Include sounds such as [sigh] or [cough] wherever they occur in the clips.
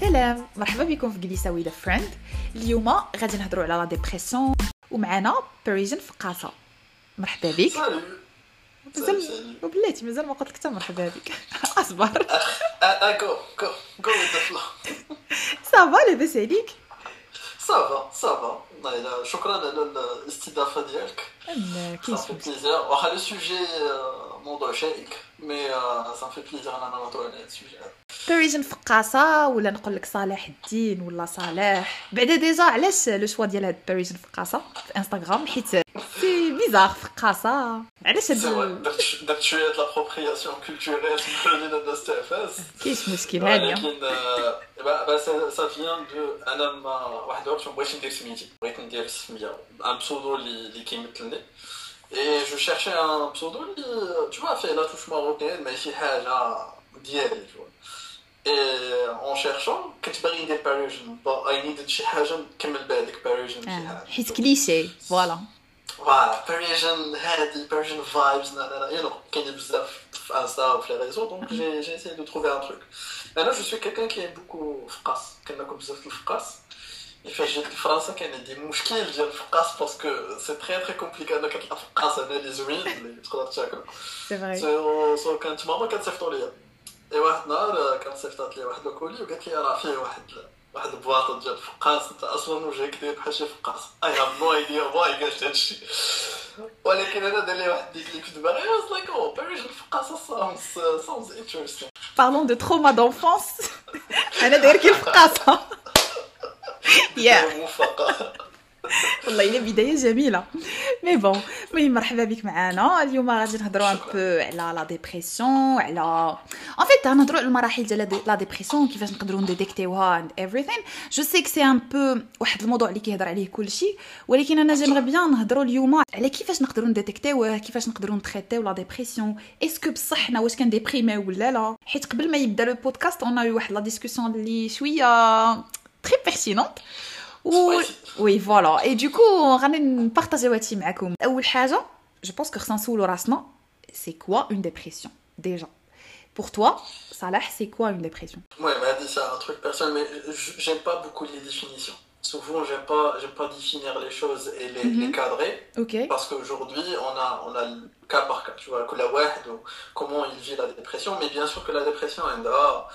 سلام. مرحبا بكم في جليسة with a friend اليوم غادي نهضروا على la dépression ومعنا Parisian فقاصه مرحبا بك. مازال وبلاتي مازال ما قلت لك حتى مرحبا بك. [laughs] أصبر. je je je ça va لاباس عليك ça va ça va والله شكرا على الاستضافه ديالك ça fait plaisir واخا le sujet موضوع شائك mais ça fait plaisir اننا نهضروا على هذا ال sujet هذا Parisian فقاصه ولا نقول لك صلاح الدين ولا صلاح بعدا déjà علاش le choix ديال هاد Parisian فقاصه في انستغرام حيت c'est bizarre فقاصه علاش هاد درت شوية د l'appropriation culturelle خلينا الناس تعفاس كاينش مشكل هانيه ولكن آه، ça vient de أنا ما واحد الوقت ما بغيتش ندير سميتي بغيت ندير سميه un pseudo اللي كيمثلني اي جو شيرشي ان بسودو اللي فوا فيه لا توش ماروكين ماشي حاجة ديالي اي اون شيرشون كنت باغي ندير باريجن اي نيدد شي حاجه نكمل بها ديك باريجن شي آه، حاجه حيت كليشي فوالا فوالا باريجن هادي باريجن فايبز لا لا لا يو نو كاينين بزاف في انستا وفي لي ريزو دونك جي جي essayé de trouver un truc انا جو سوي كيلكان كي بوكو فقاس كناكل بزاف الفقاس فاش جيت لفرنسا كان عندي مشكل ديال الفقاس باسكو سي تري تري كومبليكي انك تلقى فقاس هنا اللي زوين اللي تقدر تاكل سي فري سو سو كانت ماما كتصيفطو ليا إي واحد النهار كانت صيفطات لي واحد الكولي وقالت لي راه فيه واحد واحد البواطه ديال الفقاس أنت أصلا وجهك داير بحال شي فقاس. أي هاف نو ايديا واي قالت هادشي. ولكن أنا دار لي واحد ديك اللي كنت باغي I was like oh Paris الفقاصه sounds sounds interesting. بارلون دو تروما دونفونس أنا داير كي الفقاصه يا موفقه [laughs] والله إلا بداية جميلة. mais bon المهم مرحبا بك معنا اليوم غادي نهضروا un. peu على la dépression على en fait نهضروا على المراحل ديال la dépression كيفاش نقدروا نديتيكتيوها and everything. je sais que c'est un peu واحد الموضوع اللي كيهضر عليه كلشي ولكن أنا j'aimerais bien نهضروا اليوم على كيفاش نقدروا نديتيكتيوه كيفاش نقدروا نتريتيو la dépression est-ce que بصح حنا واش كنديبريمي ولا لا؟ حيت قبل ما يبدا le podcast on واحد la discussion اللي شوية très pertinente و Spicy. وي فوالا اي دوكو غادي نبارطاجيو هادشي معكم اول حاجه جو بونس كو خصنا نسولو راسنا سي كوا اون ديبرسيون ديجا بور توا صلاح سي كوا اون ديبرسيون Ouais, bah, dis, c'est un truc personnel, mais j- j'aime pas beaucoup les définitions. Souvent, j'aime pas, j'aime pas définir les choses et les, Mhm. les cadrer, اوكي parce qu'aujourd'hui, on a, on a le cas par cas, tu vois, que la واحد, ou comment il vit la dépression, mais bien sûr que la dépression, عندها,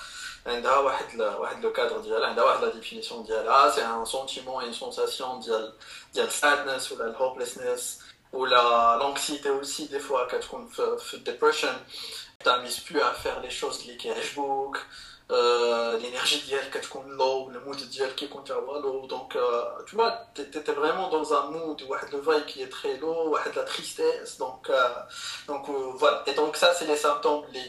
عندها واحد ل- واحد le cadre ديالها, عندها واحد la définition ديالها, c'est un sentiment et une sensation ديال, ديال sadness ou la hopelessness, ou la, l'anxiété aussi, des fois, كتكون في, في depression, t'amuses plus à faire les choses اللي كيعجبوك, euh, l'énergie d'hier que tu connais low, le mood d'hier qui compte avoir low. Donc, euh, tu vois, t'es t'es vraiment dans un mood où le vibe qui est très low, où de la tristesse. Donc, euh, donc euh, voilà. Et donc, ça, c'est les symptômes les,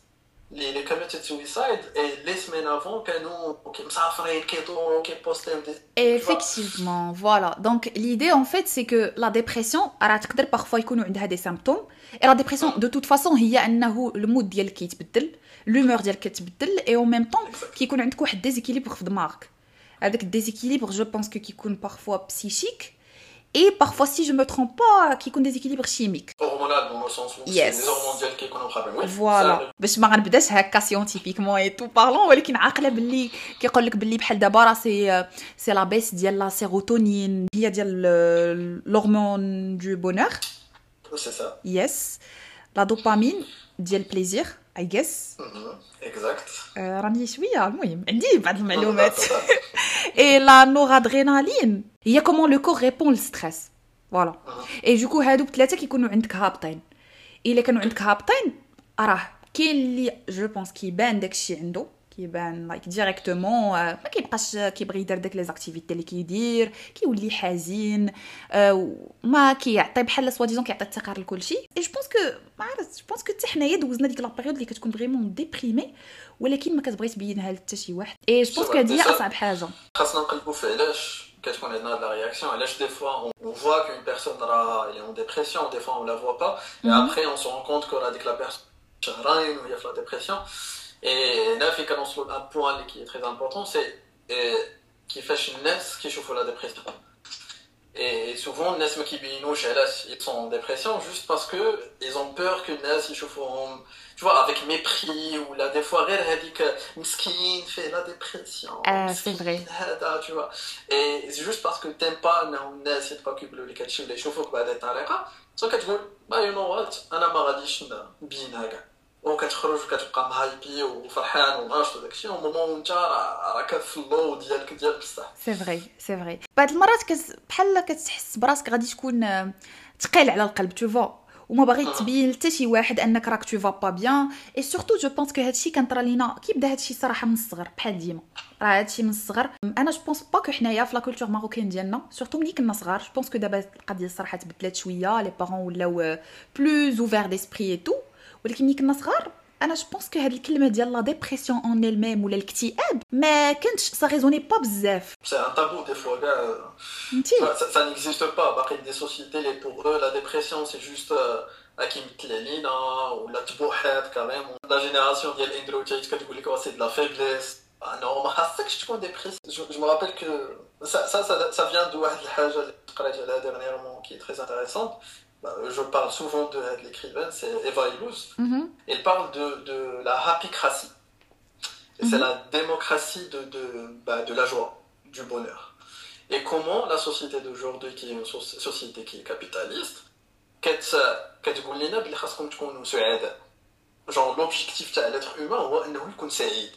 les, les committed suicide et les semaines avant كانوا كيمسافرين كيدوروا كيبوستيو دي Effectivement, voilà. Donc l'idée en fait c'est que la dépression راه تقدر parfois يكونوا عندها des symptômes et la dépression de toute façon هي انه المود ديالك كيتبدل l'humeur ديالك كتبدل et en même temps كيكون عندك واحد ديزيكيليبر في دماغك هذاك الديزيكيليبر جو بونس كو كيكون parfois psychique et parfois si je me trompe pas كيكون ديزيكيليبر chimique hormonal dans le sens où Yes. c'est les hormones ديالك كيكونوا مخربين oui, ça فوالا arrive. باش ما غنبداش هكا سيونتيفيكمون اي تو بارلون ولكن عاقله باللي كيقول لك باللي بحال دابا راه سي سي لا بيس ديال لا سيروتونين هي ديال l'hormone دو بونور c'est ça يس لا دوبامين ديال بليزير اي جيس Mhm. exact راني شويه المهم عندي بعض المعلومات اي لا نورادرينالين هي كومون لو كور ريبون للستريس فوالا اي دوكو هادوك ثلاثه كيكونوا عندك هابطين الا كانوا عندك هابطين راه كاين اللي جو بونس كيبان داكشي عنده كيبان لايك ديريكتومون ما كيبقاش كيبغي يدير داك لي زاكتيفيتي اللي كيدير كيولي حزين آه، ما كيعطي بحال سوا ديزون كيعطي الثقه لكلشي اي جو بونس كو ما عرفت جو بونس كو حتى حنايا دوزنا ديك لا بيريود اللي كتكون فريمون ديبريمي ولكن ما كتبغي تبينها لحتى شي واحد اي جو بونس كو هادي هي اصعب حاجه خاصنا نقلبوا في علاش qu'est-ce qu'on a de la réaction. Et là, des fois, on, voit qu'une personne est en dépression, des fois, on la voit pas. Et mhm. après, on se rend compte qu'on a dit que la personne Et là, il y a un point qui est très important, c'est euh, qui fait chez qui chauffent la dépression. Et souvent, les gens qui ils sont en dépression juste parce que ils ont peur que les gens tu vois, avec mépris, ou là, des fois, elle dit que Miskin fait la dépression. Ah, c'est vrai. Hein, tu vois. Et c'est juste parce que t'aimes pas, les gens pas que les gens qui chauffent la dépression, sauf que tu dis, bah, you know what, je ne suis pas وكتخرج وكتبقى مهايبي وفرحان وناشط وداك الشيء ومومون وانت راك في اللو ديالك ديال بصح. سي فري سي فري بعض المرات. بحال كتحس براسك غادي تكون ثقيل على القلب تو فوا وما باغي تبين حتى شي واحد أنك راك تو فا با بيان اي سورتو جو بونس كو هادشي كنطرا لينا. كيبدا هادشي صراحة من الصغر بحال ديما. راه هادشي من الصغر. أنا جو بونس با كو حنايا في لا كولتور ماروكين ديالنا سورتو ملي كنا صغار جو بونس كو دابا القضية الصراحه تبدلات شوية. لي بارون ولاو بلوز اوفير ديسبري اي تو ولكن ملي كنا صغار انا جو بونس كو هاد الكلمه ديال لا ديبرسيون اون ال ميم ولا الاكتئاب ما كنتش سا ريزوني با بزاف سي ان تابو دي فوا كاع انتي سا نيكزيست با باقي دي سوسيتي لي بور eux لا ديبرسيون سي جوست كيما لينا ولا تبوحات كاريمون لا جينيراسيون ديال الاندروتيت كتقول لك سي دو لا فيبليس نو ما خاصكش تكون ديبريس جو مو رابيل كو سا سا سا فيان دو واحد الحاجه اللي قريت عليها ديرنييرمون كي تري انتريسونت Bah, je parle souvent de, l'écrivaine, c'est Eva Illouz. Mm-hmm. Elle parle de, de la happycratie. C'est mm-hmm. la démocratie de, de, bah, de la joie, du bonheur. Et comment la société d'aujourd'hui, qui est une société qui est capitaliste, genre l'objectif de l'être humain هو انه يكون سعيد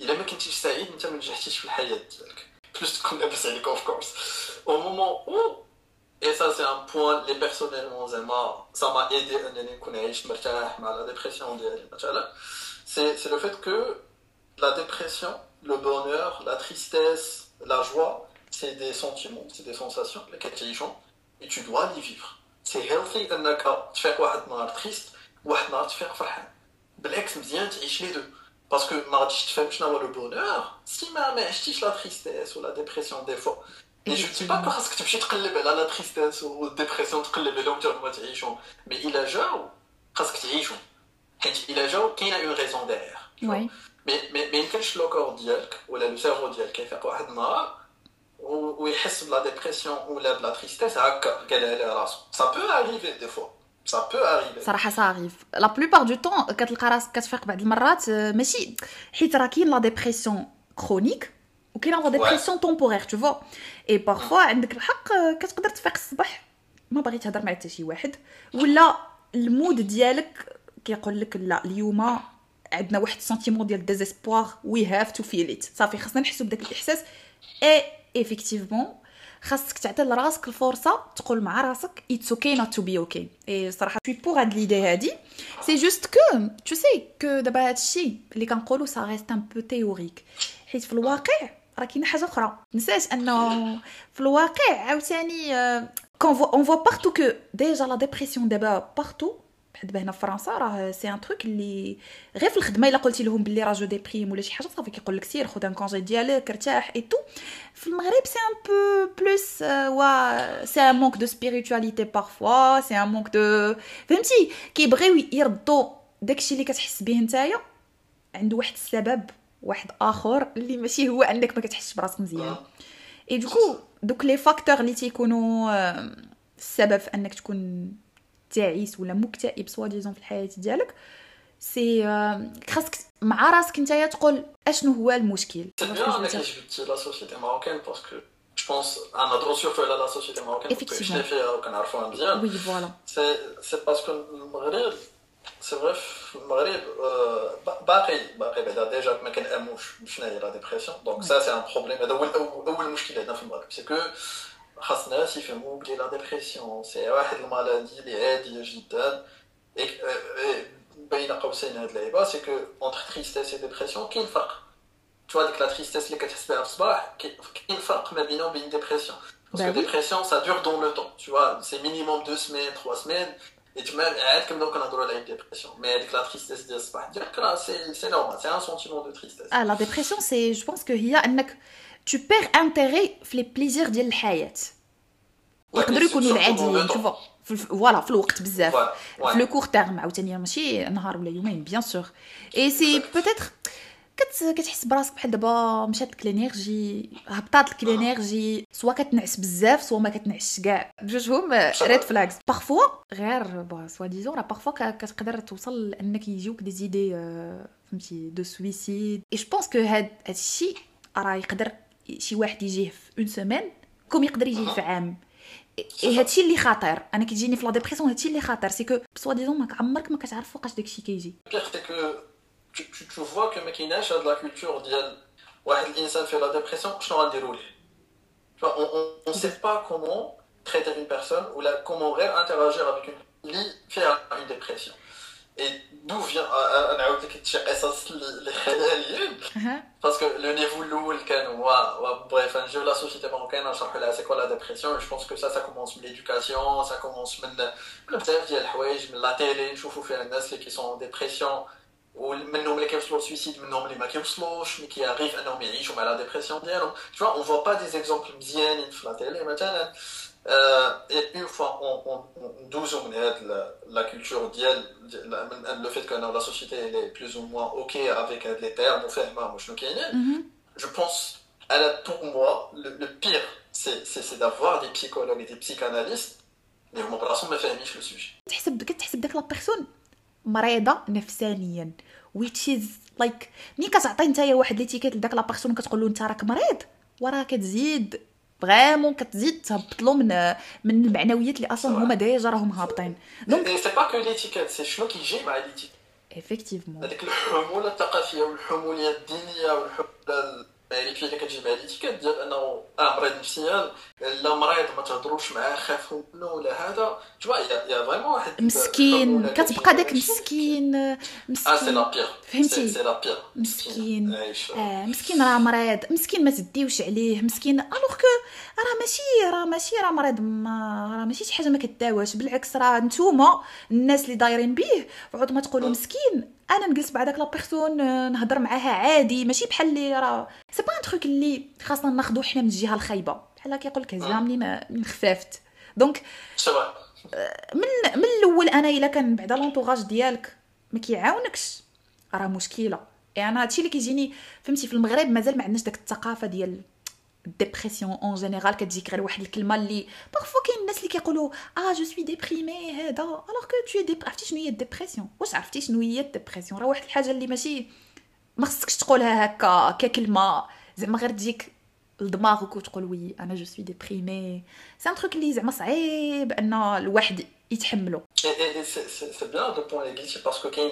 الا ما كنتيش سعيد انت ما نجحتيش في الحياه ديالك بلوس تكون لاباس عليك اوف كورس au moment où et ça, c'est un point, les personnellement, ça m'a aidé à la dépression. C'est le fait que la dépression, le bonheur, la tristesse, la joie, c'est des sentiments, c'est des sensations, les et tu dois les vivre. C'est healthy tu fais quoi triste, ou tu fais فرحان. بالعكس مزيان تعيش les deux. Parce que tu fais le bonheur, si ma la tristesse ou la dépression des fois, et je ne dis pas que خاصك تمشي تقلب على لا تريستيس والديبرسيون تقلب عليهم حتى هما تعيشهم مي الا جاو خاصك تعيشهم حيت الا جاو كاينه اون ريزون ديغيغ مي مي ما يمكنش لو كور ديالك ولا لو سيرفو ديالك كيفيق واحد النهار ويحس بلا ديبرسيون ولا بلا تريستيس هكا قال على راسو سا بو اريفي دي فوا سا بو اريفي صراحه سا اريف لا بلوبار دو طون كتلقى راسك كتفيق بعض المرات ماشي حيت راه كاين لا ديبرسيون كرونيك وكاين la dépression temporaire tu vois et parfois عندك الحق كتقدر تفيق الصباح ما باغي تهضر مع حتى شي واحد. ولا ال mood ديالك كيقول لك لا اليوم عندنا واحد ال sentiment ديال désespoir we have to feel it صافي خاصنا نحسو بداك الإحساس. et effectivement خاصك تعطي لراسك الفرصة تقول مع راسك it's okay not to be okay et صراحة je suis pour هاد l'idée هادي. c'est juste que tout ce que دابا هادشي اللي كنقولو ça reste un peu théorique حيت في الواقع راه كاينة حاجة أخرى. نسيت انه في الواقع عاوتاني quand on voit partout que déjà la dépression دابا partout بحال دابا هنا في فرنسا راه c'est un truc اللي غير في الخدمة إلا قلتي لهم بلي راه je déprime ولا شي حاجة صافي كيقول لك سير خذ un congé ديالك ارتاح et tout في المغرب c'est un peu plus ouais c'est un manque de spiritualité parfois c'est un manque de فهمتي؟ كيبغيو يردوا داكشي اللي كتحس به نتايا عنده واحد السبب. واحد آخر اللي ماشي هو أنك ما كتحسش براسك مزيان. et du coup donc les facteurs اللي تيكونوا السبب في أنك تكون تعيس ولا مكتئب soi-disant في الحياة ديالك c'est خاصك مع راسك نتايا تقول أشنو هو المشكل؟ c'est bien انك جبتي لا سوسيتي ماروكين باسكو جو بونس أنا درو سيرتو على لا سوسيتي ماروكين باسكو شفنا فيها وكنعرفوها مزيان وي فوالا سي سي باسكو المغرب سي فري في المغرب باقي باقي بعدا ديجا ما كناموش بشنو هي لا ديبرسيون دونك سا سي ان بروبليم هذا هو اول مشكل عندنا في المغرب سي كو خاص الناس يفهموا بلي لا ديبرسيون سي واحد المالادي اللي عاديه جدا بين قوسين هاد اللعيبه سي كو اونتر تريستيس و ديبرسيون كاين فرق تو ديك لا تريستيس اللي كتحس بها في الصباح كاين فرق ما بينه وبين ديبرسيون باسكو ديبرسيون سا دور دون لو طون تو vois سي مينيموم 2 سيمين 3 سيمين Et tu même, comme donc on a droit à une dépression. Mais avec la tristesse de dire que c'est normal, c'est un sentiment de tristesse. Ah, la dépression, c'est, je pense que il y a un tu perds intérêt في les plaisirs ديال الحياه يقدروا يكونوا العاديين شوفوا فوالا في الوقت بزاف في لو كور تيرم عاوتاني ماشي نهار ولا يومين بيان سور اي سي بوتيتر كتحس براسك بحال دابا مشات لك l'énergie هبطات لك l'énergie soit كتنعس بزاف soit ما كتنعسش كاع. بجوجهم red flags parfois غير soi-disant راه parfois كتقدر توصل لأنك يجيوك des idées فهمتي de suicide et je pense que هاد الشيء راه يقدر شي واحد يجيه في une semaine comme يقدر يجيه في عام. اي هادشي اللي خطير. أنا كيجيني في la dépression هادشي اللي خطير. c'est que soi-disant ما عمرك ما كتعرف فوقاش داكشي كيجي. tu, tu, tu vois que ما كايناش هاد لا كولتور ديال واحد الانسان في لا ديبرسيون شنو غنديروا ليه on, on, on sait pas comment traiter une personne ou la, comment interagir avec une اللي فيها une dépression et d'où vient نعاود لك هادشي قصص اللي خياليين باسكو لو نيفو الاول كان هو بريف نجيو لا سوسيتي ماروكان نشرحوا لها سي كوا لا ديبرسيون جو بونس كو سا سا كومونس من ليدوكاسيون سا كومونس من من بزاف ديال الحوايج من لا تيلي نشوفوا فيها الناس اللي كي سون ديبرسيون ومنهم اللي كيوصلوا للسويسيد منهم اللي ما كيوصلوش مي كياريف انهم يعيشوا مع لا ديبرسيون ديالهم tu vois on voit pas des exemples مزيانين في لا تيلي مثلا et une fois on, on, on دوزو من هاد la culture ديال le fait que la société elle est plus ou moins ok avec les termes وفاهمه شنو كاينين je pense à la, pour moi le, le pire c'est c'est d'avoir des psychologues et des psychanalystes اللي هما براسهم ما فاهمينش لو سوجي تحسب كتحسب داك لا بيرسون مريضة نفسانيا. Which is like ملي كتعطي نتايا واحد l'étiquette لداك la personne كتقول له أنت راك مريض وراه كتزيد. vraiment كتزيد تهبط له من من المعنويات اللي أصلا هما déjà راهم هابطين. donc c'est pas que l'étiquette c'est شنو كيجي مع l'étiquette effectivement هذيك الحموله الثقافيه والحموليه الدينيه والحموله يعني في اللي كتجي مع l'étiquette ديال أنه آه مريض نفسيا لا مريض ما تهضروش معاه خافوا منه ولا هذا. تشوا يا فريمون واحد مسكين كتبقى داك مسكين. مسكين آه سي لا بيغ فهمتي؟ سي لا بيغ مسكين. آه مسكين راه مريض. مسكين ما تديوش عليه. مسكين الوغ كو راه ماشي راه ماشي راه مريض ما راه ماشي شي حاجة ما كداواش بالعكس راه نتوما الناس اللي دايرين بيه وعود ما تقولوا مسكين. أنا نجلس مع داك لا بيرسون نهضر معاها عادي. ماشي بحال اللي راه سي با ان تروك اللي خاصنا ناخذو حنا من الجهة الخايبة. بحال كيقول لك هزام منين من خفافت. donc من من الأول أنا إلا كان بعدا l'entourage ديالك ما كيعاونكش راه مشكلة. يعني أنا هادشي اللي كيجيني فهمتي في المغرب مازال ما عندناش داك الثقافة ديال ال dépression en général كتجيك غير واحد الكلمة اللي parfois كاين الناس اللي كيقولوا آه je suis déprimé هذا alors que tu es عرفتي شنو هي ال dépression واش عرفتي شنو هي ال dépression راه واحد الحاجة اللي ماشي ما خصكش تقولها هكا ككلمه زعما غير تجيك لدماغك وتقول oui أنا je suis déprimé c'est un truc اللي زعما صعيب ان الواحد يتحملو c'est bien de اللي قلتي parce que كاين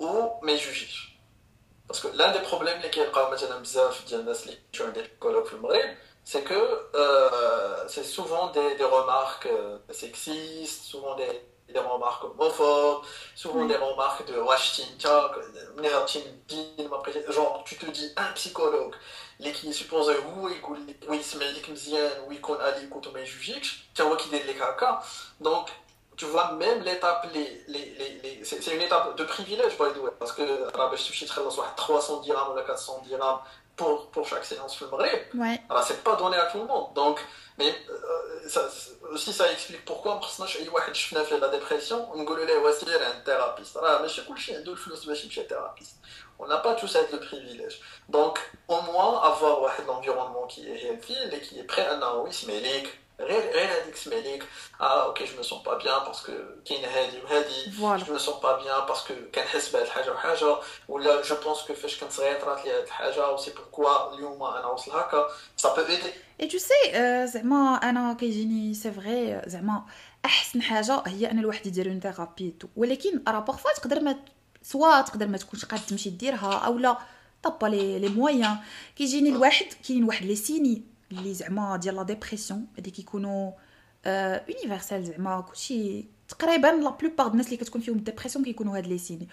ou ما يجوجيش باسكو لان دي بروبليم اللي كيلقاو مثلا بزاف ديال الناس اللي كيمشيو عند الكولوك في المغرب c'est que euh, c'est souvent des, des remarques euh, sexistes, souvent des, des remarques homophobes, souvent oui. des remarques de genre tu te dis un psychologue اللي كيسوبوزي هو يقول لك ويسمع لك مزيان ويكون على يكون ما يجوجيكش حتى هو كيدير لك هكا دونك tu vois, même l'étape, les, les, les, c'est une étape de privilège, by the way, parce que je suis très soit 300 dirhams ou 400 dirhams pour, pour chaque séance film ouais. Alors, c'est pas donné à tout le monde. Donc, mais euh, ça, aussi, ça explique pourquoi, parce que je suis fait la dépression, on est un thérapeute. Alors, ah, mais je suis un thérapeute. On n'a pas tous le privilège. Donc, au moins, avoir l'environnement qui est healthy et qui est prêt à un mais غير غير هذيك سمع ليك آه ok je me sens pas bien parce que كاين هادي وهادي. je me sens pas bien parce que كنحس بهاد الحاجة وحاجه ولا je pense que فاش كنت صغير طرات لي هاد الحاجة و c'est pourquoi اليوم أنا وصل هكا سا بو ايدي اي تو سي زعما أنا كيجيني c'est vrai زعما احسن حاجة هي ان الواحد يدير une thérapie ولكن راه parfois تقدر ما soit تقدر ما تكونش قاد تمشي ديرها أو لا t'as pas les les moyens كيجيني الواحد كاين واحد les signes اللي زعما ديال la dépression هادي كيكونوا universels زعما كلشي تقريبا la plupart الناس اللي كتكون فيهم dépression كيكونوا هاد les signes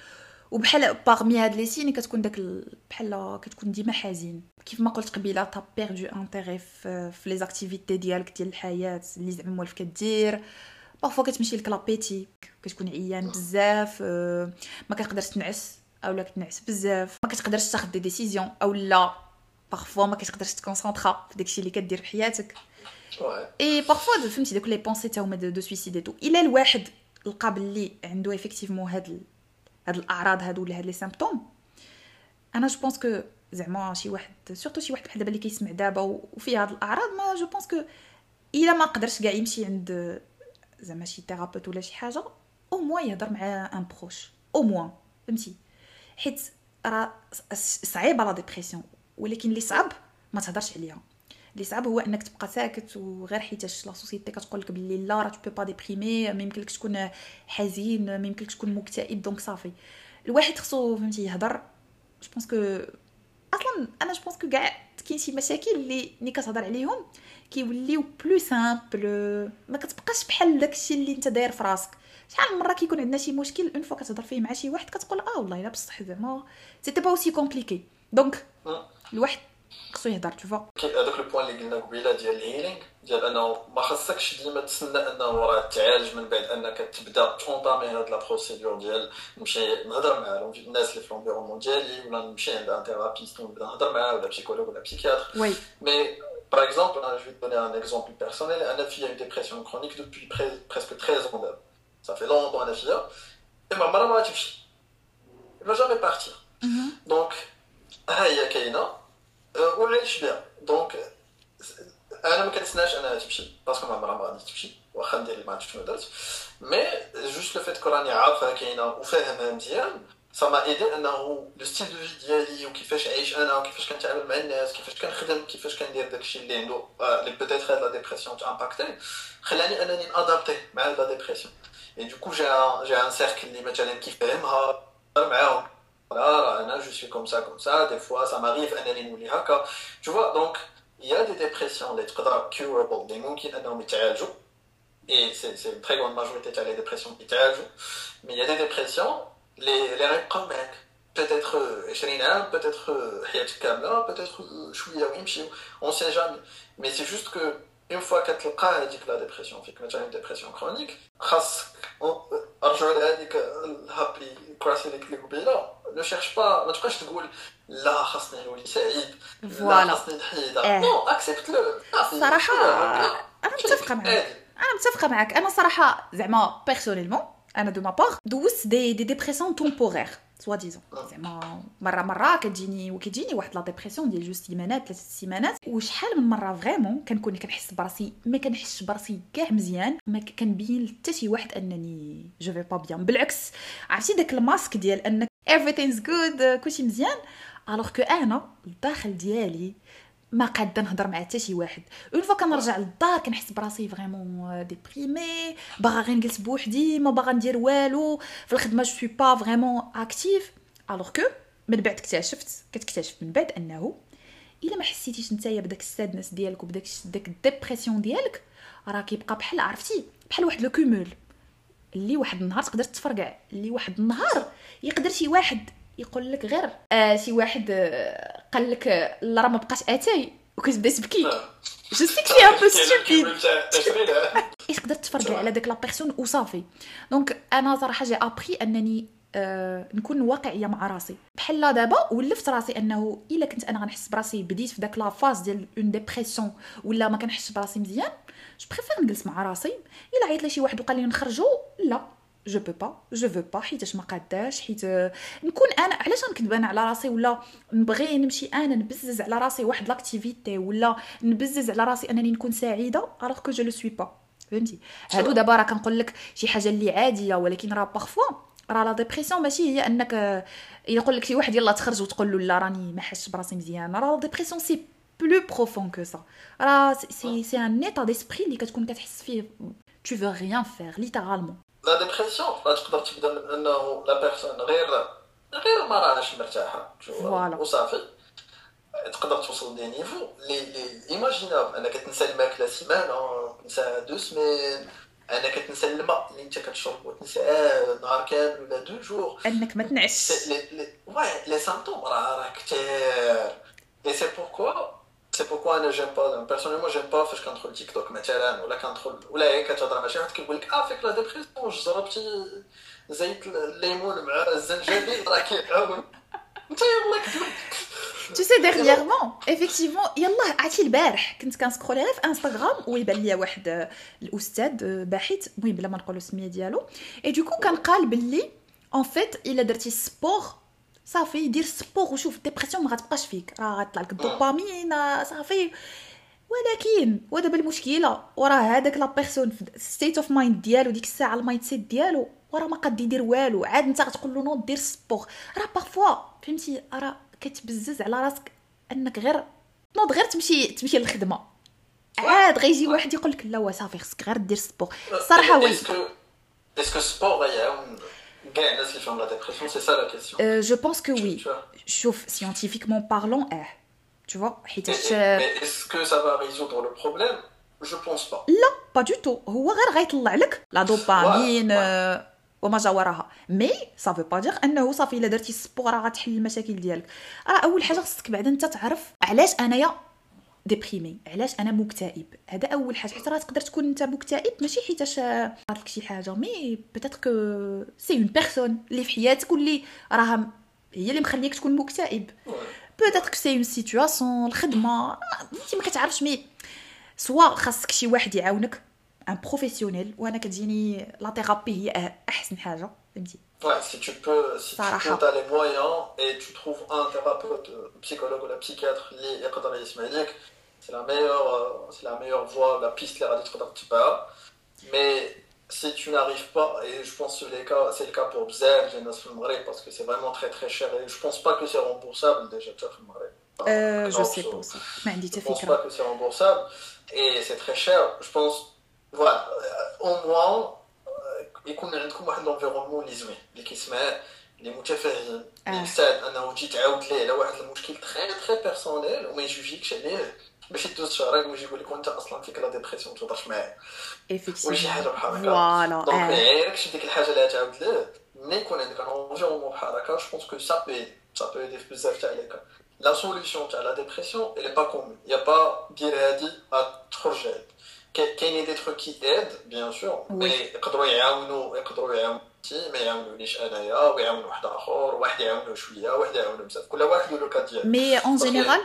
وبحال parmi هاد les signes كتكون داك ال- بحال كتكون ديما حزين كيف ما قلت قبيله t'as perdu intérêt في les activités ديالك ديال الحياة اللي زعما موالف كدير parfois كتمشي لك l'appétit كتكون عيان بزاف ما كتقدرش تنعس أو لا كتنعس بزاف ما كتقدرش تاخذ des décisions أو لا parfois ما كتقدرش ت concentrer في داكشي اللي كدير في حياتك. et parfois فهمتي دوك les pensées تا هما de de suicider تو الا الواحد لقى بلي عنده effectivement هاد. هاد الاعراض هادو ولا هاد les symptômes أنا je pense que زعما شي واحد surtout شي واحد بحال دابا اللي كيسمع دابا و- وفيه هاد الاعراض mais je pense que الا ما قدرش كاع يمشي عند زعما شي thérapeute ولا شي حاجة au moins يهضر مع un proche au moins فهمتي حيت راه صعيبه la dépression ولكن اللي صعب ما تهضرش عليها. اللي صعب هو إنك تبقى ساكت وغير حيتاش la société كتقول لك باللي لا راه t'es pas déprimé ما يمكنلكش تكون حزين ما يمكنلكش تكون مكتئب donc صافي الواحد خصو فهمتي يهضر. je pense que أصلا أنا je pense que كاع كاين شي مشاكل اللي ملي كتهضر عليهم كيوليو بلو سامبل ما كتبقاش بحال داكشي اللي أنت داير في راسك. شحال من مرة كيكون عندنا شي مشكل اون فوا كتهضر فيه مع شي واحد كتقول آه والله الا بصح زعما سيتي با اوسي كومبليكي دونك الواحد خصو يهضر تو فوا كاين هذاك البوان اللي قلنا قبيله ديال الهيلينغ ديال انه ما خصكش ديما تسنى انه راه تعالج من بعد انك تبدا تونطامي هاد لا بروسيدور ديال نمشي نهضر مع الانف- الناس اللي في لونفيرونمون ديالي ولا نمشي عند ان ثيرابيست ونبدا نهضر معاه ولا بسيكولوج ولا بسيكياتر وي Mais par exemple, hein, je vais te donner un exemple personnel. Anna Fille a une dépression chronique depuis pre- presque 13 ans. d'âge. Ça fait longtemps, Anna Fille. Et ma maman m'a dit Elle va jamais partir. Donc, هي كاينه وليش بها دونك انا ما كنتسناش انها تمشي باسكو ما عمرها ما غادي تمشي واخا ندير اللي ما عرفتش شنو درت مي جوست لو فيت كو راني عارفها كاينه وفاهمها مزيان سا ما ايدي انه لو ستيل دو في ديالي وكيفاش عايش انا وكيفاش كنتعامل مع الناس كيفاش كنخدم كيفاش كندير داكشي اللي عنده آه، اللي بوتيتر هاد لا ديبرسيون تامباكتي خلاني انني نادابتي مع لا ديبرسيون اي دوكو جي ان جي ان سيركل اللي مثلا كيفهمها نهضر معاهم voilà, euh, je suis comme ça, comme ça, des fois ça m'arrive, tu vois, donc il y a des dépressions, les curables, des gens qui et c'est une très grande majorité qui a les dépressions qui mais il y a des dépressions, les, les comme peut-être euh, peut-être euh, peut-être on ne sait jamais, mais c'est juste que une fois que tu as la dépression, fait que tu as une dépression chronique, رجعوا لهذيك الهابي كراسي اللي قلت لك قبيلة. نو شيرش با ما تبقاش تقول لا خاصني نولي سعيد لا فوالا. خاصني نحيد إيه. نو أكسبت لو الصراحه أنا متفقة معك أنا متفقة معك أنا صراحة زعما personnellement أنا de ma part دوزت des des dépressions temporaires soit disons زعما مره مره كتجيني وكيجيني واحد la dépression ديال جوج semaineات ثلاث سيمانات وشحال من مره vraiment كنكون كنحس براسي ما كنحسش براسي كاع مزيان ما كنبين لحتى شي واحد انني je vais pas bien بالعكس عرفتي داك الماسك ديال أنك everything's good كلشي مزيان. alors que أنا الداخل ديالي ما قاده نهضر مع حتى شي واحد. une fois كنرجع للدار كنحس براسي vraiment déprimée باغا غير نجلس بوحدي ما باغا ندير والو. في الخدمة je suis pas vraiment active alors que من بعد اكتشفت كتكتشف من بعد أنه إلا ما حسيتيش نتايا بداك ال sadness ديالك وبداك داك ال dépression ديالك راه كيبقى بحال عرفتي؟ بحال واحد le cumul اللي واحد النهار تقدر تفرقع اللي واحد النهار يقدر شي واحد يقول لك غير. آه شي واحد آه قال لك آه، لا راه ما بقاش آتاي. وكتبدا تبكي. je sais que c'est un peu stupide تقدر تفرقع على داك la personne وصافي donc أنا صراحة j'ai appris انني أه نكون واقعيه مع راسي بحال دابا ولفت راسي انه الا كنت أنا غنحس براسي بديت في داك la phase ديال une dépression ولا ما كنحسش براسي مزيان je préfère نجلس مع راسي الا عيط لي شي واحد وقال لي نخرجوا لا je peux pas je veux pas حيتاش ما قاداش حيت نكون أنا علاش غنكذب أنا على راسي ولا نبغي نمشي أنا نبزز على راسي واحد l'activité ولا نبزز على راسي أنني نكون سعيدة alors que je le suis pas فهمتي؟ هادو دابا راه كنقول لك شي حاجة اللي عادية ولكن راه parfois راه la dépression ماشي هي أنك يقول لك شي واحد يلا تخرج وتقول له لا راني ما حاسش براسي مزيان. راه la dépression c'est plus profond que ça راه c'est c'est un état d'esprit اللي كتكون كتحس فيه. Tu veux rien faire littéralement. la dépression تقدر تبدا من انه la personne غير غير ما راهاش مرتاحة وصافي. تقدر توصل des niveaux les les inimaginables انك تنسى الماكله سيمانة تنسى deux semaines. انك تنسى الماء اللي أنت كتشرب وتنساه نهار كامل ولا deux jours. أنك ما تنعسش ouais les symptômes راه راه كثير et c'est pourquoi سي بوركوا انا جيم با بيرسونيلمون جيم با فاش كندخل تيك توك مثلا ولا كندخل ولا هي كتهضر مع شي واحد كيقول لك اه فيك لا ديبرسيون جربتي زيت الليمون مع الزنجبيل راه كيعاون انت يلاه كتقول tu sais dernièrement effectivement يلاه عرفتي البارح كنت كنسكرولي غير في انستغرام ويبان ليا واحد الاستاذ باحث المهم بلا ما نقولوا السميه ديالو اي دوكو كان قال باللي اون فيت الا درتي سبور صافي دير sport وشوف ال dépression ما غتبقاش فيك. راه غطلع لك الدوبامين صافي. ولكن ودابا المشكلة وراه هذاك la personne state of mind ديالو ديك الساعة ال mindset ديالو وراه ما قاد يدير والو. عاد انت غتقول له نوض دير sport. راه parfois فهمتي راه كتبزز على راسك أنك غير نوض غير تمشي تمشي للخدمة. عاد غيجي واحد يقول لك لا صافي خصك غير دير sport. الصراحه oui est-ce que sport غيعاون كاع الناس اللي فيهم لا ديبرسيون سي سا لا كيسيون جو بونس كو وي شوف سيانتيفيكمون بارلون اه tu vois حيتاش mais est-ce que ça va résoudre le problème je pense pas لا با دو تو هو غير غيطلع لك لا دوبامين وما جا وراها مي صافي با دير انه صافي الا درتي السبور راه غتحل المشاكل ديالك راه اول حاجه خصك بعدا انت تعرف علاش انايا déprimé. علاش أنا مكتئب؟ هذا أول حاجة. حيت راه تقدر تكون أنت مكتئب ماشي حيتاش صارت شي حاجة mais peut-être que c'est une personne اللي في حياتك واللي راها هي اللي مخليك تكون مكتئب. peut-être que c'est une situation الخدمة أنت ما كتعرفش mais soit خاصك شي واحد يعاونك un professionnel وأنا كتجيني la thérapie هي أحسن حاجة فهمتي؟ Ouais, si tu peux, si tu as les moyens et tu trouves un thérapeute, psychologue ou la psychiatre يقدر يسمع c'est la meilleure, c'est la meilleure voie, la piste اللي غادي تقدر تتبعها. Mais si tu n'arrives pas, et je pense que c'est le cas, c'est le cas pour bzaf ديال الناس في المغرب parce que c'est vraiment très très cher et je pense pas que c'est remboursable déjà tu في المغرب. Euh, je sais pas ça. ما عندي حتى فكره. Je pense pas que c'est remboursable et c'est très cher. Je pense فوالا او موان يكون عندكم واحد لونفيرونمون اللي زوين اللي كيسمع اللي متفاهم اللي مستعد انه تجي تعاود ليه على واحد المشكل تخي تخي بيرسونيل وما يجوجيكش عليه باش يدوز شهرين ويجي يقول لك وانت أصلا فيك la dépression ما تهضرش معايا. ولا شي حاجة بحال هكا voilà donc ما يعيركش ديك الحاجة اللي تعاود ليه ملي يكون عندك un environnement بحال هكا je pense que ça peut ça peut يدير بزاف تاع les la solution تاع la dépression pas commune. Y a pas دير هادي تخرج هادي كاينين des trucs qui aident bien sûr mais يقدروا يعاونوا يقدروا يعاونوا ما يعاونونيش أنايا ويعاون واحد آخر واحد يعاونو شوية واحد يعاونو بزاف. كل واحد le cas ديالو. مي اون جينيرال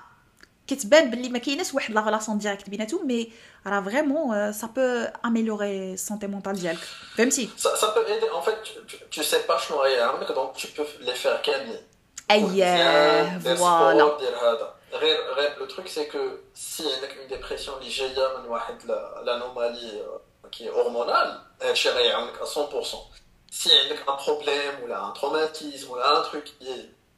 كتبان باللي ما كايناش واحد لا ريلاسيون ديريكت بيناتهم مي راه فريمون سا بو اميليوري سونتي مونتال ديالك فهمتي سا بو ايدي ان فيت تو سي با شنو غيعاونك دونك تو بو لي فير كاملين اييه فوالا دير هذا غير غير لو تروك سي كو سي عندك اون ديبرسيون اللي جايه من واحد لانومالي كي هرمونال هادشي غيعاونك 100% سي عندك ان بروبليم ولا ان تروماتيزم ولا ان تروك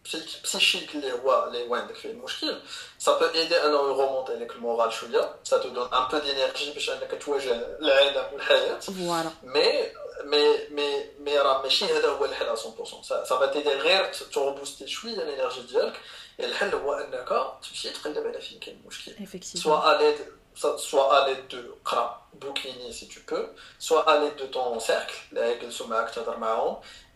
psychique اللي هو اللي هو عندك فيه المشكل ça peut aider انه ي remonter لك ال moral شوية ça te donne un peu d'énergie باش انك تواجه العالم والحياة فوالا مي مي مي مي راه ماشي هذا هو الحل 100% ça t'aider غير te rebooster شوية ال énergie ديالك الحل هو انك تمشي تقلب على فين كاين المشكل soit à l'aide soit à l'aide de bouclini si tu peux, soit à l'aide de ton cercle,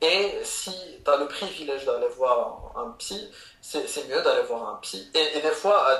et si tu as le privilège d'aller voir un psy, c'est mieux d'aller voir un psy. Et, et des fois,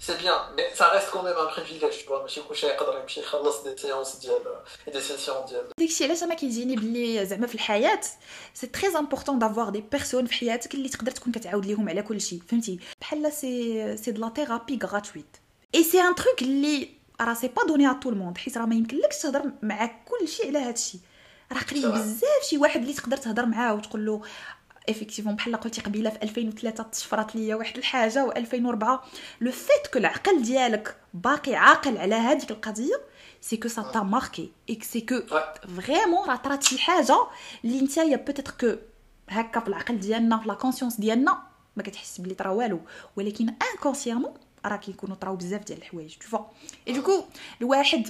سي بيان مي سا ريست كون ميم ان بريفيليج تو ماشي كلشي يقدر يمشي يخلص دي سيونس ديال دي سيسيون ديال داكشي علاش انا كيجيني بلي زعما في الحياه سي تري امبورطون دافوار دي بيرسون في حياتك اللي تقدر تكون كتعاود ليهم على كلشي فهمتي بحال سي سي دو لا ثيرابي غراتويت اي سي ان تروك اللي راه سي با دوني ا تو الموند حيت راه ما يمكنلكش تهضر مع كلشي على هادشي راه قليل بزاف شي واحد اللي تقدر تهضر معاه وتقول له افيكتيفون بحال قلتي قبيلة في 2003 تشفرات ليا واحد الحاجة و2004 le fait que العقل ديالك باقي عاقل على هذيك القضية c'est que ça t'a marqué et c'est que vraiment راه طرات شي حاجة اللي نتايا peut-être que هكا في العقل ديالنا في la conscience ديالنا ما كتحس بلي طرا والو. ولكن inconsciemment راه كيكونوا طراو بزاف ديال الحوايج tu vois et du coup الواحد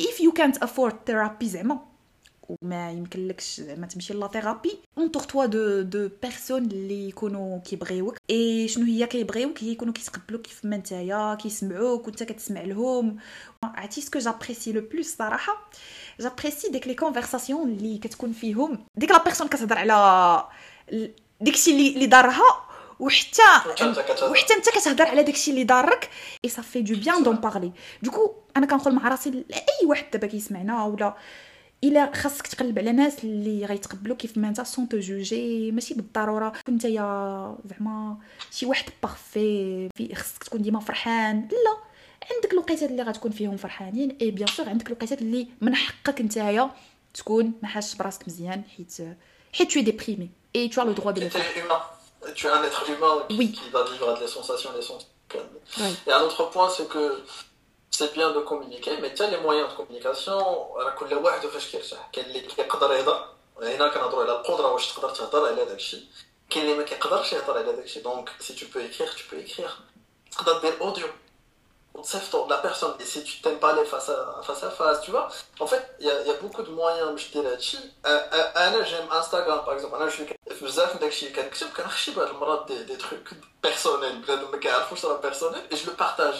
if you can't afford therapy زعما وما يمكن لكش زعما تمشي la thérapie entoure-toi de de personnes اللي يكونوا كيبغيوك اي شنو هي كيبغيوك هي يكونوا كيتقبلوك كيف ما نتايا كيسمعوك وانت كتسمع لهم عرفتي ce que j'apprécie le plus صراحة j'apprécie ديك les conversations اللي كتكون فيهم ديك la personne كتهضر على داكشي اللي اللي دارها وحتى وحتى انت كتهضر على داكشي اللي دارك et صافي de bien d'en parler du coup أنا كنقول مع راسي إي واحد دابا كيسمعنا ولا إلا خاصك تقلب على ناس اللي غيتقبلوك كيف ما انت sans te juger ماشي بالضرورة كنت يا زعما شي واحد parfait في خاصك تكون ديما فرحان لا عندك الوقيتات اللي غتكون فيهم فرحانين et bien sûr عندك الوقيتات اللي من حقك نتايا تكون ما حاسش براسك مزيان حيت حيت t'es déprimé et t'as le droit de Tu es un être humain qui, oui. qui va vivre des sensations, des sensations. Oui. Et un autre point, c'est que c'est bien de communiquer mais tu as les moyens de communication راه كل واحد فاش كيرتاح كاين اللي كيقدر يهضر هنا كنهضروا على القدره واش تقدر تهضر على داك الشيء كاين اللي ما كيقدرش يهضر على داك الشيء دونك سي تو بو اكريغ تو بو اكريغ تقدر دير اوديو وتصيفطو لا بيرسون et si tu t'aimes parler face à face à face tu vois en fait il y a, y a beaucoup de moyens باش دير هادشي انا جيم انستغرام باغ اكزومبل انا شويه بزاف من داكشي اللي كنكتب كنخشي بهاد المرات دي, دي تروك بيرسونيل بنادم ما كيعرفوش راه بيرسونيل et je le partage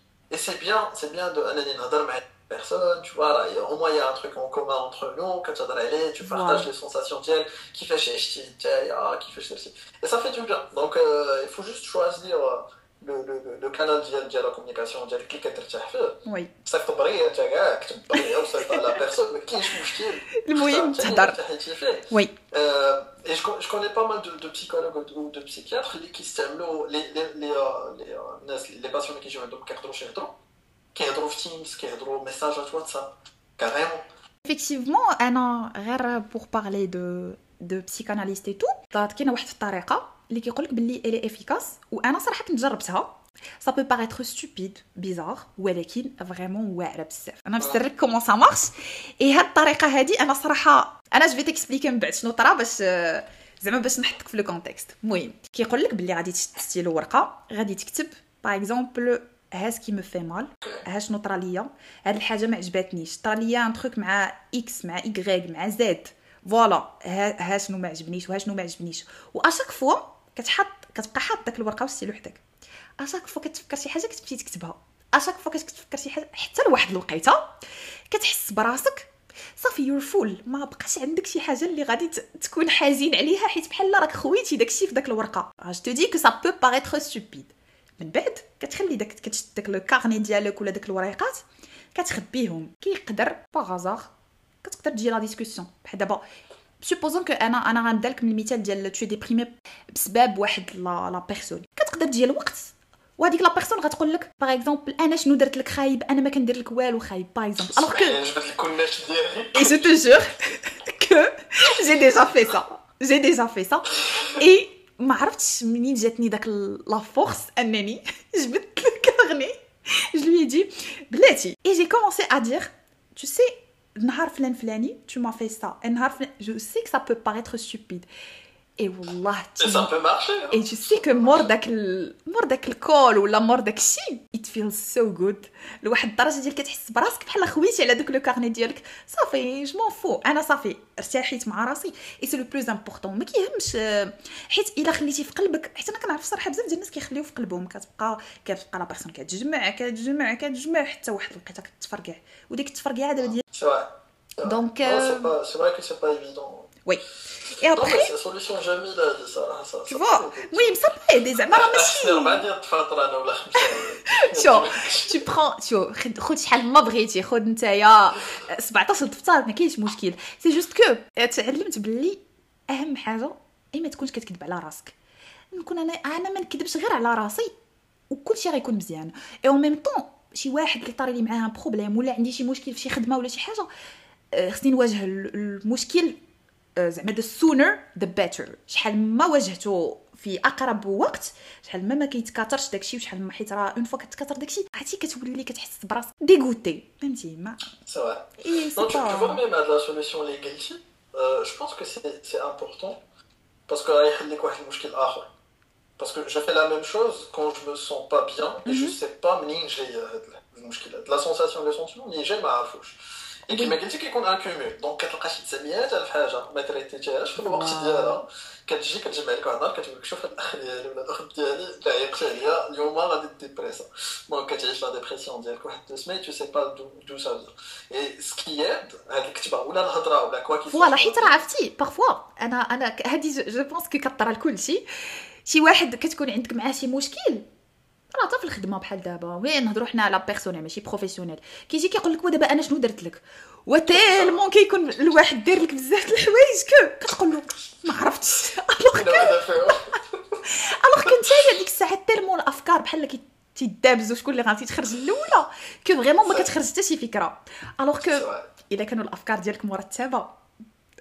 Et c'est bien, c'est bien de personne, tu vois, là, au moins il y a un truc en commun entre nous, quand tu as tu partages les sensations d'elle, qui fait chez qui fait chez Et ça fait du bien. Donc euh, il faut juste choisir le, le, le canal de la communication ديالك اللي كترتاح فيه وي صيفط بريه انت كاع كتب بريه وصيفط على بيرسون ما كاينش مشكل المهم تهضر وي et je, je connais pas mal de, de psychologues ou de psychiatres اللي كيستعملوا لي لي لي الناس لي باسيون اللي كيجيو عندهم ما كيقدروش يهضروا كيهضروا في تيمز كيهضروا ميساجات واتساب كاريمون effectivement انا غير بور بارلي دو دو بسيكاناليست اي تو كاينه واحد الطريقه اللي كيقول لك باللي elle est efficace وأنا صراحة كنت جربتها ça peut paraître stupide bizarre ولكن vraiment واعرة بزاف. أنا نفسرك comment ça marche et هاد الطريقة هادي أنا صراحة أنا je t'expliquerai من بعد شنو طرا باش زعما باش نحطك في le contexte المهم كيقول لك باللي غادي تشد ستيلو ورقة غادي تكتب par exemple ها ce qui me fait mal ها شنو طرا ليا؟ هاد الحاجة ما عجباتنيش. طرا ليا un truc مع X مع Y مع Z voilà ها شنو ما عجبنيش وها شنو ما عجبنيش. و à chaque fois كتحط كتبقى حاط داك الورقة والستيلو حداك à chaque fois كتفكر شي حاجة كتمشي تكتبها. à chaque fois كتفكر شي حاجة حتى لواحد الوقيتة كتحس براسك. صافي يور فول ما بقاش عندك شي حاجة اللي غادي تكون حزين عليها حيت بحال راك خويتي داكشي في داك الورقة. جو تو دي كو سا بو باغيتر ستوبيد من بعد كتخلي داك كتشد داك لو كارني ديالك ولا داك الوريقات كتخبيهم. كيقدر باغازار كتقدر تجي لا ديسكوسيون بحال دابا سوبوزون كو انا انا غنبدا لك من المثال ديال تو ديبريمي بسبب واحد لا لا بيرسون كتقدر تجي الوقت وهذيك لا بيرسون غتقول لك باغ اكزومبل انا شنو درت لك خايب انا ما كندير لك والو خايب باغ اكزومبل الوغ كو جبت لك الناس ديالي اي جو تو جور [laughs] كو جي ديجا في سا جي ديجا في سا اي ما عرفتش منين جاتني داك لا فورس انني جبت الكارني جو لي دي بلاتي اي جي كومونسي ا دير tu sais النهار فلان فلاني tu m'as fait ça. النهار فلان je sais que ça peut paraître stupide. اي والله سا بو مارشي اي جو سي كو مور داك ال... مور داك الكول ولا مور داك الشيء ات فيل سو جود لواحد الدرجة ديال كتحس براسك بحال خويتي على دوك le carnet ديالك. صافي je m'en fous أنا صافي ارتاحيت مع راسي. et c'est le plus important ما كيهمش حيت إلا خليتي في قلبك حيت أنا كنعرف صراحة بزاف ديال الناس كيخليو في قلبهم. كتبقى كتبقى la personne كتجمع كتجمع كتجمع حتى واحد لقيتها كتفرقع وديك التفرقعة دابا ديال donc c'est vrai que c'est pas évident وي Et après. C'est la solution Jamila de ça. ça tu vois Oui, mais ça peut aider. زعما راه ماشي je tu prends شو خذ شحال ما بغيتي خذ نتايا 17 دفتر ما كاينش مشكل c'est juste que تعلمت باللي أهم حاجة اي ما تكونش كتكذب على راسك نكون أنا أنا ما نكذبش غير على راسي وكلشي غيكون مزيان et en même temps شي واحد اللي طاري لي معاه problème ولا عندي شي مشكل في شي خدمة ولا شي حاجة خصني نواجه المشكل زعما the sooner the better. شحال ما واجهته في أقرب وقت شحال ما ما كيتكاثرش داكشي وشحال ما حيت راه اون فوا كتكاثر داكشي عرفتي كتولي كتحس براسك ديغوتي فهمتي؟ ما سي اي سي با même هاد لا سوليسيون اللي قلتي جو بونس كو سي سي امبورطون باسكو غيحل لك واحد المشكل اخر باسكو جو في لا ميم شوز كون جو مو سون با بيان اي جو سي با منين جاي هاد المشكل هاد لا سونساسيون لو سونتيمون منين جاي ما عرفوش كيما قلتي كيكون ان كومول دونك كتلقى شي 900 الف حاجه ما تريتيتيهاش في الوقت ديالها كتجي كتجمع لك واحد النهار كتقول لك شوف الاخ ديالي ولا الاخت ديالي اللي عيقت عليا اليوم غادي ديبريسا دونك كتعيش لا ديبرسيون ديالك واحد دو سمين تو سي با دو سا اي سكياد هاد الكتابه ولا الهضره ولا كوا كيف فوالا حيت راه عرفتي بارفوا انا انا هادي جو بونس كي كطرى لكلشي شي واحد كتكون عندك معاه شي مشكل راه حتى في الخدمه بحال دابا وين نهضروا حنا على بيرسونيل ماشي بروفيسيونيل كيجي كيقول لك ودابا أنا شنو درت لك؟ وتالمون كيكون الواحد داير لك بزاف د الحوايج كتقول له ما عرفتش. alors [laughs] alors كنت هي ديك الساعة tellement الأفكار بحال تيدابزوا شكون اللي غادي تخرج الأولى. que vraiment ما كتخرج حتى شي فكرة. alors que إلا كانوا الأفكار ديالك مرتبة.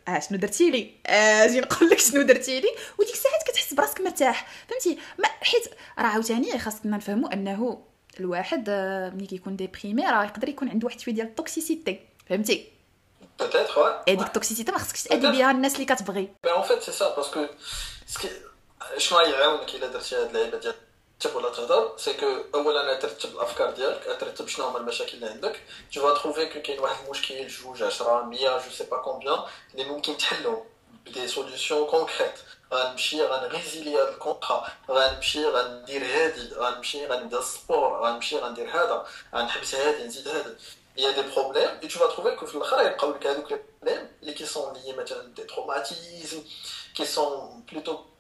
آه شنو درتي لي؟ آه، أجي نقول لك شنو درتي لي؟ وديك الساعات كتحس براسك مرتاح فهمتي؟ ما حيت راه عاوتاني خاصنا نفهموا أنه الواحد آه، ملي كيكون déprimé راه يقدر يكون عنده واحد شوية ديال ال toxicité فهمتي؟ et ديك ال toxicité ما خصكش تأدي بها الناس اللي كتبغي. en fait c'est ça parce que شنو غيعاونك إلا درتي هاد اللعيبة ديال ولا تهضر سي كو اولا ترتب الافكار ديالك ترتب شنو هما المشاكل اللي عندك تو فا تروفي كو كاين واحد المشكل جوج 10 100 جو سي با كومبيان اللي ممكن تحلو بدي سوليوشن كونكريت غنمشي غنريزيلي هذا الكونطرا غنمشي غندير هادي غنمشي غنبدا السبور غنمشي غندير هذا غنحبس هادي نزيد هادي il y a des problèmes et tu vas trouver que في الاخر يبقاو لك هذوك les problèmes اللي qui sont liés مثلا des traumatismes qui sont plutôt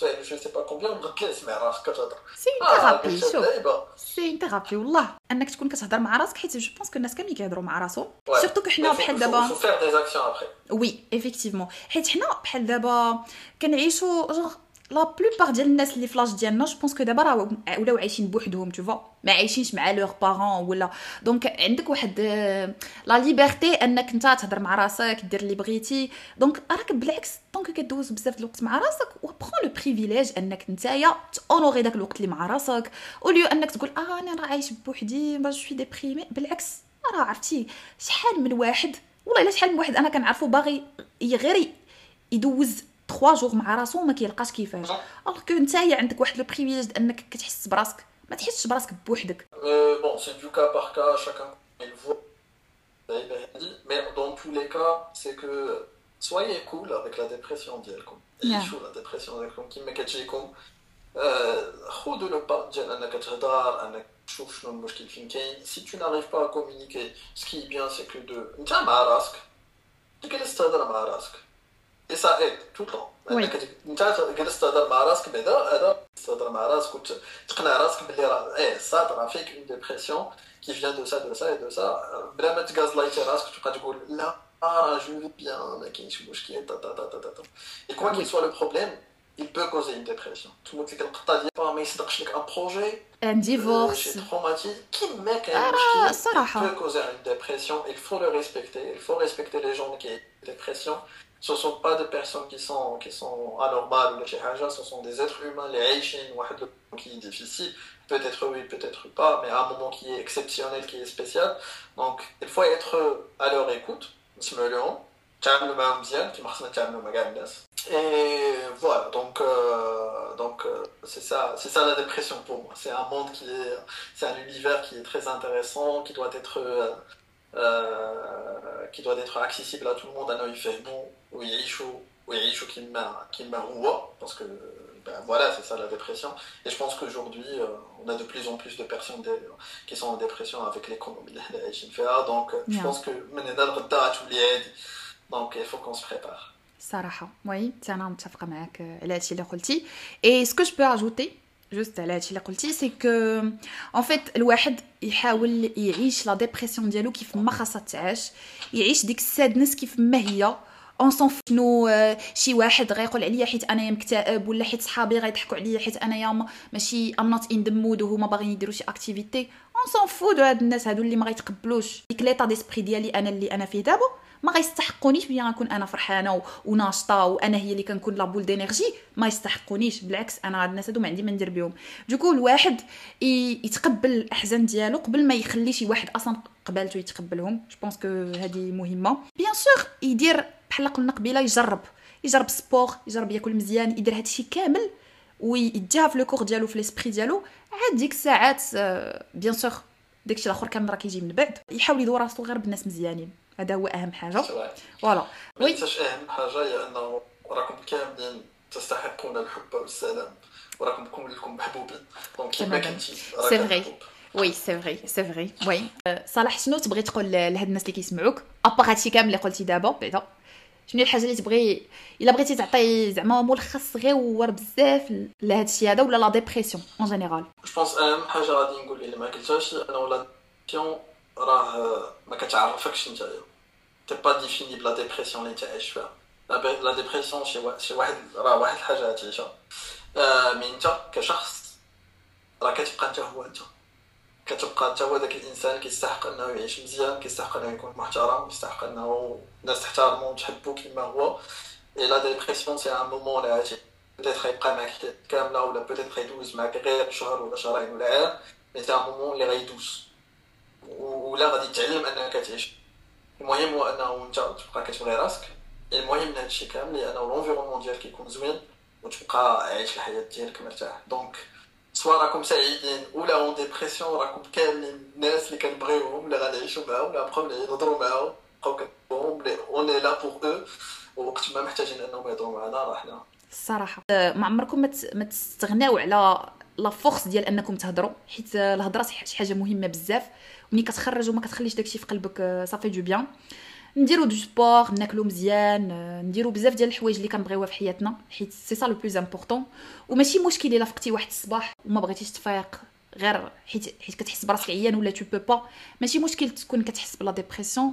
جو سي با كومبيان بغيت سمع راسك كتهضر سي ثيرابي شوف سي ثيرابي والله انك تكون كتهضر مع راسك حيت جو بونس كو الناس كاملين كيهضروا مع راسهم سورتو كو حنا بحال دابا وي ايفيكتيفمون حيت حنا بحال دابا كنعيشوا جوغ لا بلوبار ديال الناس اللي فلاش ديالنا جو بونس كو دابا راه ولاو عايشين بوحدهم تو فوا ما عايشينش مع لوغ بارون ولا. دونك عندك واحد لا ليبرتي أنك أنت تهضر مع راسك دير اللي بغيتي. دونك راك بالعكس دونك كدوز بزاف الوقت مع راسك وبرون لو بريفيليج أنك نتايا تونوري داك الوقت اللي مع راسك. اوليو أنك تقول آه أنا راه عايش بوحدي جو سوي ديبريمي بالعكس راه عرفتي شحال من واحد والله إلا شحال من واحد أنا كنعرفو باغي غير يدوز 3 جوغ مع راسو ما كيلقاش كيفاش الوغ كو نتايا عندك واحد لو بريفيليج انك كتحس براسك ما تحسش براسك بوحدك Mais bon, c'est du cas par cas, chacun il voit. Ça, il est dit. Mais dans tous les cas, c'est que soyez cool avec la dépression ديالكم. Yeah. عيشوا la dépression ديالكم كيما كتجيكم. آه، خذوا لو با ديال انك تهضر انك تشوف شنو المشكل فين كاين. Si tu n'arrives pas à communiquer, ce qui est bien c'est que de انت مع راسك تجلس تهضر مع راسك. Et ça aide tout le temps. Oui. انك انت جلست تهضر مع راسك بعدا هذا تهضر مع راسك وتقنع راسك باللي راه ايه صاد راه فيك اون ديبرسيون كي فيان دو سا دو سا دو سا بلا ما تغازلايتي راسك تبقى تقول لا راه جو في بيان ما كاينش مشكل تا تا تا تا تا تا اي كوا كيل سوا لو بروبليم il peut causer une dépression تموت لك القطه ديال ما يصدقش لك ان بروجي ان ديفورس شي تروماتيك كيما كاين آه، مشكل الصراحة. peut causer une dépression il faut le respecter il faut respecter les gens qui ont une dépression ce ne sont pas des personnes qui sont, qui sont anormales. Ou ce sont des êtres humains, les qui est difficile, peut-être oui, peut-être pas, mais à un moment qui est exceptionnel, qui est spécial. Donc, il faut être à leur écoute, et voilà, donc euh, donc euh, c'est ça, c'est ça la dépression pour moi. C'est un monde qui est, c'est un univers qui est très intéressant, qui doit être euh, qui doit être accessible à tout le monde أنه يفهموا ويعيشوا ويعيشوا كيما كيما هو parce que ben voilà c'est ça la dépression et je pense qu'aujourd'hui euh, on a de plus en plus de personnes dé- qui sont en dépression avec l'économie اللي حنا عايشين فيها donc je Yeah. pense que من هنا لغدا غتولي عادي donc il faut qu'on se prépare صراحة وي حتى انا متفقة معاك على هادشي اللي قلتي اي سكو جو بو اجوتي juste على هادشي اللي قلتي c'est que en fait الواحد يحاول يعيش la dépression ديالو كيف ما خاصها تعاش يعيش ديك ال sadness كيف ما هي on s'en شنو شي واحد غيقول عليا حيت انايا مكتئب ولا حيت صحابي غيضحكوا عليا حيت انايا ما- ماشي I'm not in the mood وهما باغيين يديروا شي activité on s'en fout de هاد الناس هادو اللي ما غيتقبلوش ديك l'état d'esprit ديالي أنا اللي أنا فيه دابا ما غيستحقونيش بلي غنكون أنا فرحانة وناشطة وأنا هي اللي كنكون la boule d'énergie ما يستحقونيش بالعكس أنا هاد الناس هادو ما عندي ما ندير بهم donc الواحد يتقبل الأحزان ديالو قبل ما يخلي شي واحد أصلا قبالته يتقبلهم. je pense que هادي مهمة. bien sûr يدير بحال قلنا قبيلة يجرب. يجرب sport يجرب ياكل مزيان يدير هادشي كامل ويديها في le corps ديالو في l'esprit ديالو. عاد ديك الساعات آه، bien sûr داكشي الآخر كان راه كيجي من بعد. يحاول يدور راسو غير بالناس مزيانين. هذا هو أهم حاجة. voilà. oui أهم حاجة هي أنه راكم كاملين تستحقون الحب والسلام وراكم كلكم محبوبين. donc تماماً. كنتي c'est vrai. oui c'est vrai c'est vrai oui صلاح شنو تبغي تقول لهاد الناس اللي كيسمعوك à part هادشي كامل اللي قلتي دابا بعدا شنو هي الحاجة اللي تبغي الا بغيتي تعطي زعما ملخص غير ور بزاف لهاد الشيء هذا ولا la dépression en général je pense اهم حاجة غادي نقول اللي ما قلتهاش انه la dépression راه ما كتعرفكش نتايا t'es pas défini par la dépression اللي انت عايش فيها la dépression شي شي واحد راه واحد الحاجة تعيشها آه mais انت كشخص راه كتبقى انت هو انت كتبقى انت هو ذاك الانسان كيستحق انه يعيش مزيان كيستحق انه يكون محترم كيستحق انه الناس تحترمه وتحبه كما هو et la dépression c'est un moment اللي غادي peut-être يبقى معك حياتك كامله ولا peut-être يدوز معك غير شهر ولا شهرين ولا عام mais c'est un moment اللي غيدوز ولا غادي تعلم انك تعيش المهم هو أنه أنت تبقى كتبغي راسك. المهم من هادشي كامل هي أنه l'environnement ديالك يكون زوين وتبقى عايش الحياة ديالك مرتاح. donc سواء راكم سعيدين ولا en dépression راكم كاملين الناس اللي كنبغيوهم اللي غنعيشوا معاهم اللي غنبقاو نهضروا معاهم نبقاو كنبغيوهم اللي on est là pour eux وقت ما محتاجين أنهم يهضروا معنا راه حنا. الصراحة. أه، ما عمركم ما تستغناو على la force ديال أنكم تهضروا حيت أه، الهضرة شي حاجة مهمة بزاف. ملي كتخرج وما كتخليش داكشي في قلبك صافي tout bien نديرو du sport ناكلو مزيان أه، نديرو بزاف ديال الحوايج اللي كنبغيوها في حياتنا حيت c'est ça le plus important وماشي مشكل إلا فقتي واحد الصباح وما بغيتيش تفيق غير حيت حيت كتحس براسك عيان ولا tu peux pas ماشي مشكل تكون كتحس ب la dépression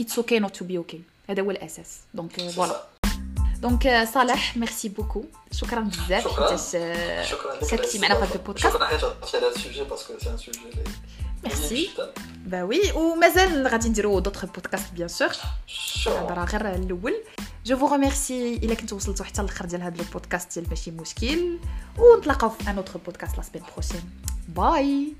it's okay not to be okay هذا هو الأساس. donc voilà. donc آه، صالح merci beaucoup شكرا بزاف. شكراً. آه، شكرا. شاركتي معنا في هذا البودكاست. شكرا. حيت هضرتي على هذا ال sujet parce que c'est un sujet اللي merci. bah oui ومازال غادي نديرو d'autres podcasts bien sûr شكرا هضره غير الأول je vous remercie الا كنتو وصلتوا حتى الآخر ديال هذا البودكاست ديال ماشي مشكل ونتلاقاو في un autre podcast la semaine prochaine bye